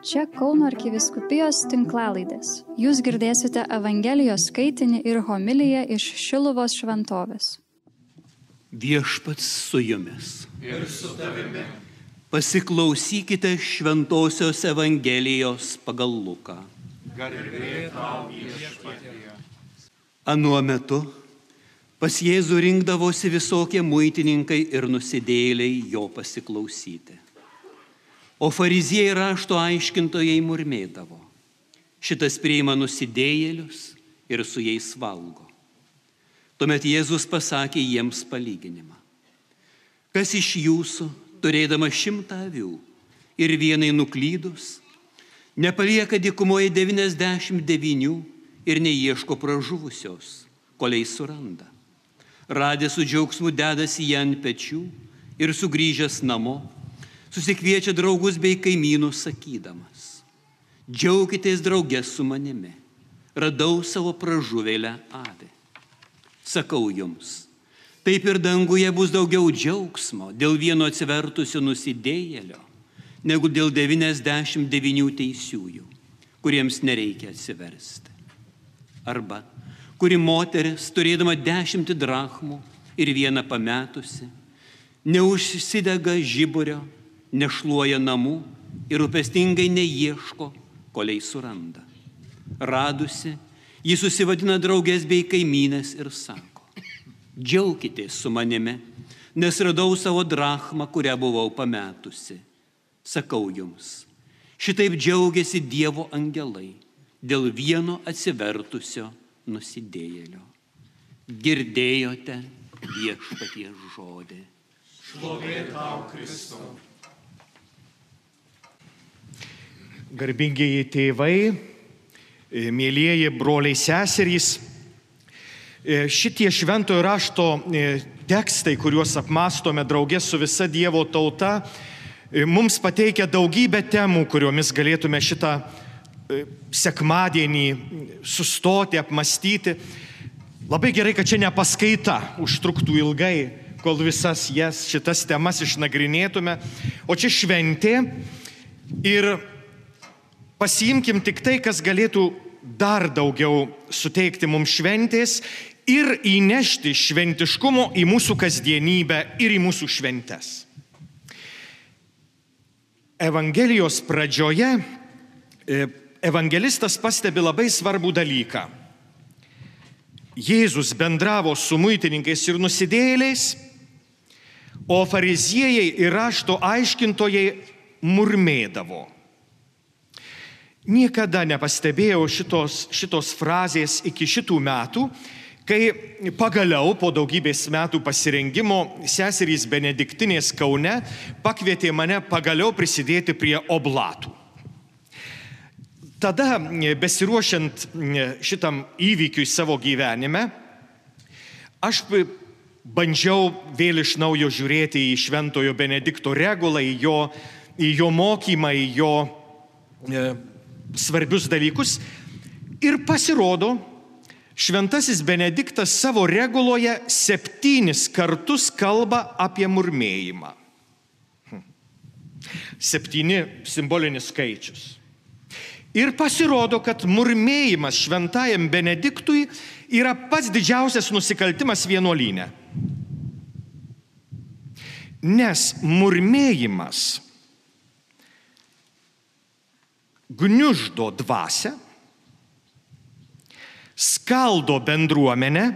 Čia Kauno arkiviskupijos tinklalaidės. Jūs girdėsite Evangelijos skaitinį ir homiliją iš Šiluvos šventovės. Viešpats su jumis. ir su tavimi. Pasiklausykite Šventojios Evangelijos pagal Luką. Garbė tau viešpatie. Anuo metu pas Jėzų rinkdavosi visokie muitininkai ir nusidėliai jo pasiklausyti. O fariziejai rašto aiškintojai murmėdavo. Šitas priima nusidėjėlius ir su jais valgo. Tuomet Jėzus pasakė jiems palyginimą. Kas iš jūsų, turėdama šimtą avių ir vienai nuklydus, nepalieka dikumoje 99 ir neieško pražuvusios, koliai suranda. Radė su džiaugsmu dedasi ją ant pečių ir sugrįžęs namo, susikviečia draugus bei kaimynus sakydamas, džiaukitės draugės su manimi, radau savo pražuvėlę avį. Sakau jums, taip ir danguje bus daugiau džiaugsmo dėl vieno atsivertusio nusidėjėlio, negu dėl 99 teisiųjų, kuriems nereikia atsiversti. Arba kuri moteris, turėdama dešimtį drachmų ir vieną pametusi, neužsidega žiburio, nešluoja namų ir rūpestingai neieško, koliai suranda. Radusi, ji susivadina draugės bei kaimynės ir sako, džiaukitės su manimi, nes radau savo drachmą, kurią buvau pametusi. Sakau jums, šitaip džiaugiasi Dievo angelai dėl vieno atsivertusio nusidėjėlio. Girdėjote viešpaties žodį. Šlovė tau, Kristau. Garbingieji tėvai, e, mėlyjeji broliai seserys, e, šitie šventojo rašto e, tekstai, kuriuos apmastome draugės su visa Dievo tauta, mums pateikia daugybę temų, kuriomis galėtume šitą sekmadienį sustoti, apmastyti. Labai gerai, kad čia nepaskaita užtruktų ilgai, kol visas jas, šitas temas išnagrinėtume. O čia šventė ir pasiimkim tik tai, kas galėtų dar daugiau suteikti mums šventės ir įnešti šventiškumo į mūsų kasdienybę ir į mūsų šventes. Evangelijos pradžioje e, evangelistas pastebi labai svarbų dalyką. Jėzus bendravo su muitininkais ir nusidėliais, o fariziejai ir rašto aiškintojai murmėdavo. Niekada nepastebėjau šitos, šitos frazės iki šitų metų, kai pagaliau po daugybės metų pasirengimo seserys Benediktinės Kaune pakvietė mane pagaliau prisidėti prie oblatų. Tada, besiruošiant šitam įvykiui savo gyvenime, aš bandžiau vėl iš naujo žiūrėti į Šventojo Benedikto regulą, į jo, į jo mokymą, į jo e, svarbius dalykus. Ir pasirodo, Šventasis Benediktas savo reguloje septynis kartus kalba apie murmėjimą. Hm. Septyni simbolinis skaičius. Ir pasirodo, kad murmėjimas šventajam Benediktui yra pats didžiausias nusikaltimas vienuolynė. Nes murmėjimas gniuždo dvasę, skaldo bendruomenę,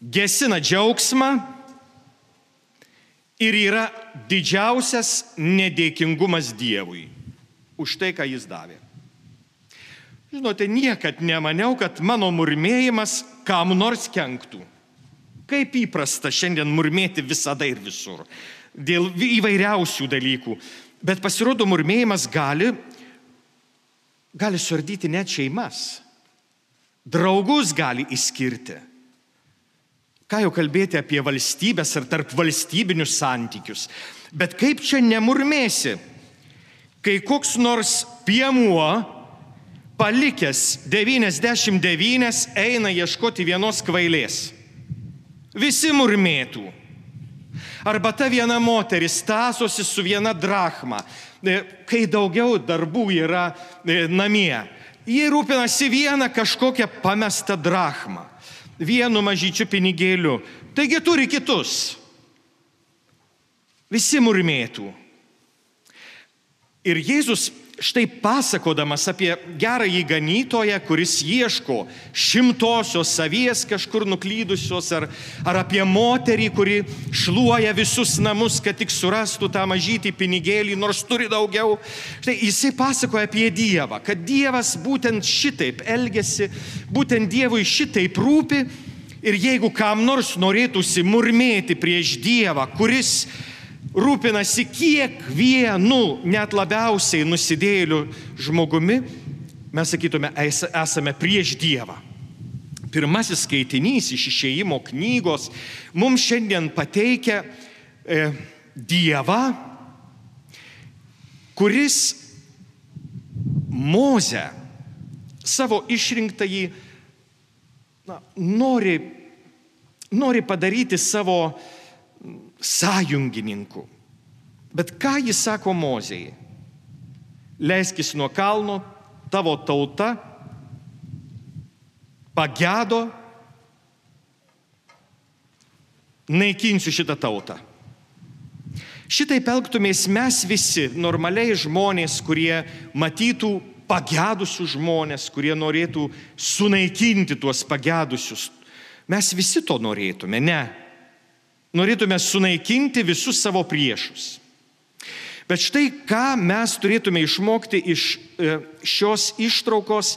gesina džiaugsmą ir yra didžiausias nedėkingumas Dievui už tai, ką jis davė. Žinote, niekad nemaniau, kad mano murmėjimas kam nors kenktų. Kaip įprasta šiandien murmėti visada ir visur. Dėl įvairiausių dalykų. Bet pasirodo, murmėjimas gali gali suardyti net šeimas. Draugus gali įskirti. Ką jau kalbėti apie valstybės ar tarp valstybinius santykius. Bet kaip čia nemurmėsi, kai koks nors piemuo palikęs 99 eina ieškoti vienos kvailės. Visi murmėtų. Arba ta viena moteris tasosi su viena drachma, kai daugiau darbų yra e, namie. Jie rūpinasi vieną kažkokią pamestą drachmą, vienu mažyčiu pinigėliu. Taigi turi kitus. Visi murmėtų. Ir Jėzus štai pasakodamas apie gerąjį ganytoją, kuris ieško šimtosios savies kažkur nuklydusios, ar, ar apie moterį, kuri šluoja visus namus, kad tik surastų tą mažytį pinigėlį, nors turi daugiau. Štai jisai pasakoja apie Dievą, kad Dievas būtent šitaip elgesi, būtent Dievui šitaip rūpi. Ir jeigu kam nors norėtųsi murmėti prieš Dievą, kuris rūpinasi kiekvienu, net labiausiai nusidėliu žmogumi, mes sakytume, esame prieš Dievą. Pirmasis skaitinys iš išėjimo knygos mums šiandien pateikia e, Dievą, kuris Moze savo išrinktąjį na, nori, nori padaryti savo sąjungininku. Bet ką jis sako Mozėjai? Leiskis nuo kalno, tavo tauta pagedo, naikinsiu šitą tautą. Šitai elgtumės mes visi, normaliai žmonės, kurie matytų pagedusius žmonės, kurie norėtų sunaikinti tuos pagedusius. Mes visi to norėtume, ne? Norėtume sunaikinti visus savo priešus. Bet štai ką mes turėtume išmokti iš e, šios ištraukos.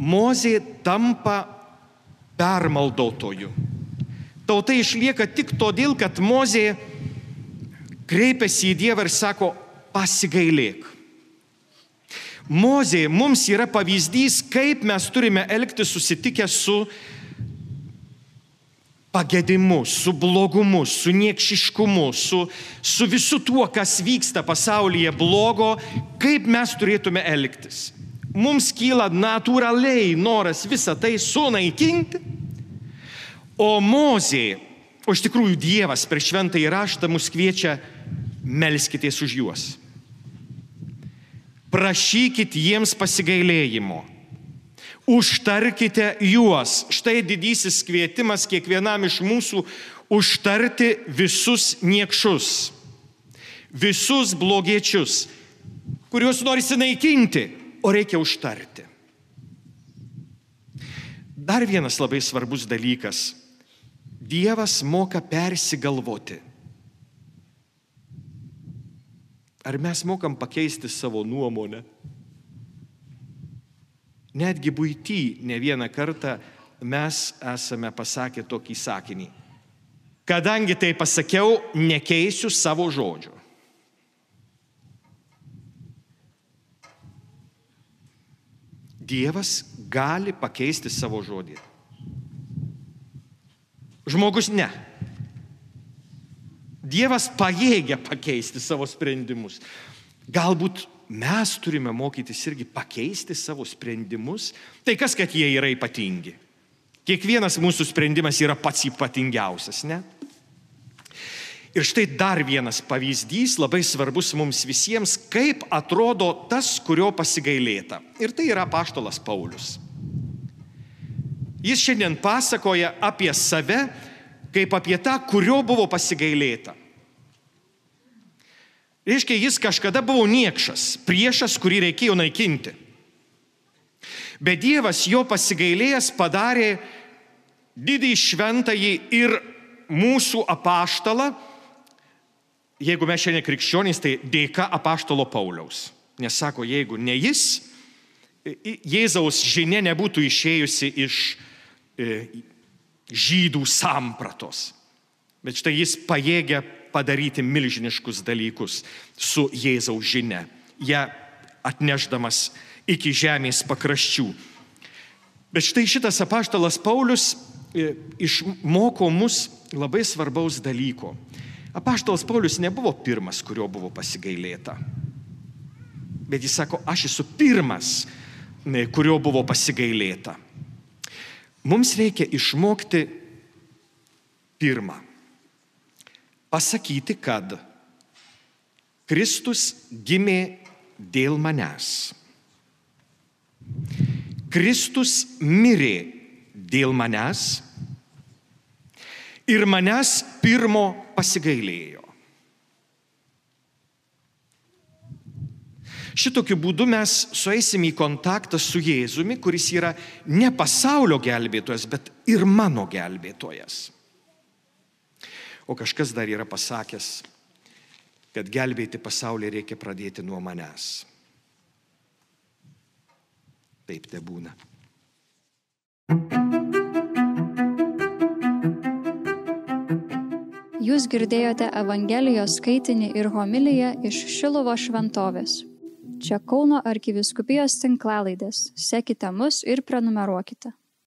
Mozė tampa permaldotoju. Tauta išlieka tik todėl, kad Mozė kreipiasi į Dievą ir sako, pasigailėk. Mozė mums yra pavyzdys, kaip mes turime elgti susitikę su pagėdimu, su blogumu, su niekšiškumu, su, su visu tuo, kas vyksta pasaulyje blogo, kaip mes turėtume elgtis. Mums kyla natūraliai noras visą tai sunaikinti, o Mozė, o iš tikrųjų Dievas per šventą įraštą mus kviečia melskitės už juos. Prašykit jiems pasigailėjimo užtarkite juos. Štai didysis kvietimas kiekvienam iš mūsų užtarti visus niekšus, visus blogiečius, kuriuos norisi naikinti, o reikia užtarti. Dar vienas labai svarbus dalykas. Dievas moka persigalvoti. Ar mes mokam pakeisti savo nuomonę? Netgi būty ne vieną kartą mes esame pasakę tokį sakinį. Kadangi tai pasakiau, nekeisiu savo žodžio. Dievas gali pakeisti savo žodį. Žmogus ne. Dievas pajėgia pakeisti savo sprendimus. Galbūt mes turime mokytis irgi pakeisti savo sprendimus. Tai kas, kad jie yra ypatingi? Kiekvienas mūsų sprendimas yra pats ypatingiausias, ne? Ir štai dar vienas pavyzdys, labai svarbus mums visiems, kaip atrodo tas, kurio pasigailėta. Ir tai yra paštolas Paulius. Jis šiandien pasakoja apie save kaip apie tą, kurio buvo pasigailėta. Reiškia, jis kažkada buvo niekšas, priešas, kurį reikėjo naikinti. Bet Dievas jo pasigailėjęs padarė didį šventąjį ir mūsų apaštalą, jeigu mes šiandien krikščionys, tai dėka apaštalo Pauliaus. Nes sako, jeigu ne jis, Jėzaus žinia nebūtų išėjusi iš e, žydų sampratos. Bet štai jis pajėgia padaryti milžiniškus dalykus su Jėzaus žinia, ją atneždamas iki žemės pakraščių. Bet štai šitas apaštalas Paulius e, išmoko mus labai svarbaus dalyko. Apaštalas Paulius nebuvo pirmas, kurio buvo pasigailėta. Bet jis sako, aš esu pirmas, kurio buvo pasigailėta. Mums reikia išmokti pirmą pasakyti, kad Kristus gimė dėl manęs. Kristus mirė dėl manęs ir manęs pirmo pasigailėjo. Šitokiu būdu mes sueisim į kontaktą su Jėzumi, kuris yra ne pasaulio gelbėtojas, bet ir mano gelbėtojas. O kažkas dar yra pasakęs, kad gelbėti pasaulį reikia pradėti nuo manęs. Taip te būna. Jūs girdėjote Evangelijos skaitinį ir homiliją iš Šilovo šventovės. Čia Kauno arkiviskupijos tinklalaidės. Sekite mus ir prenumeruokite.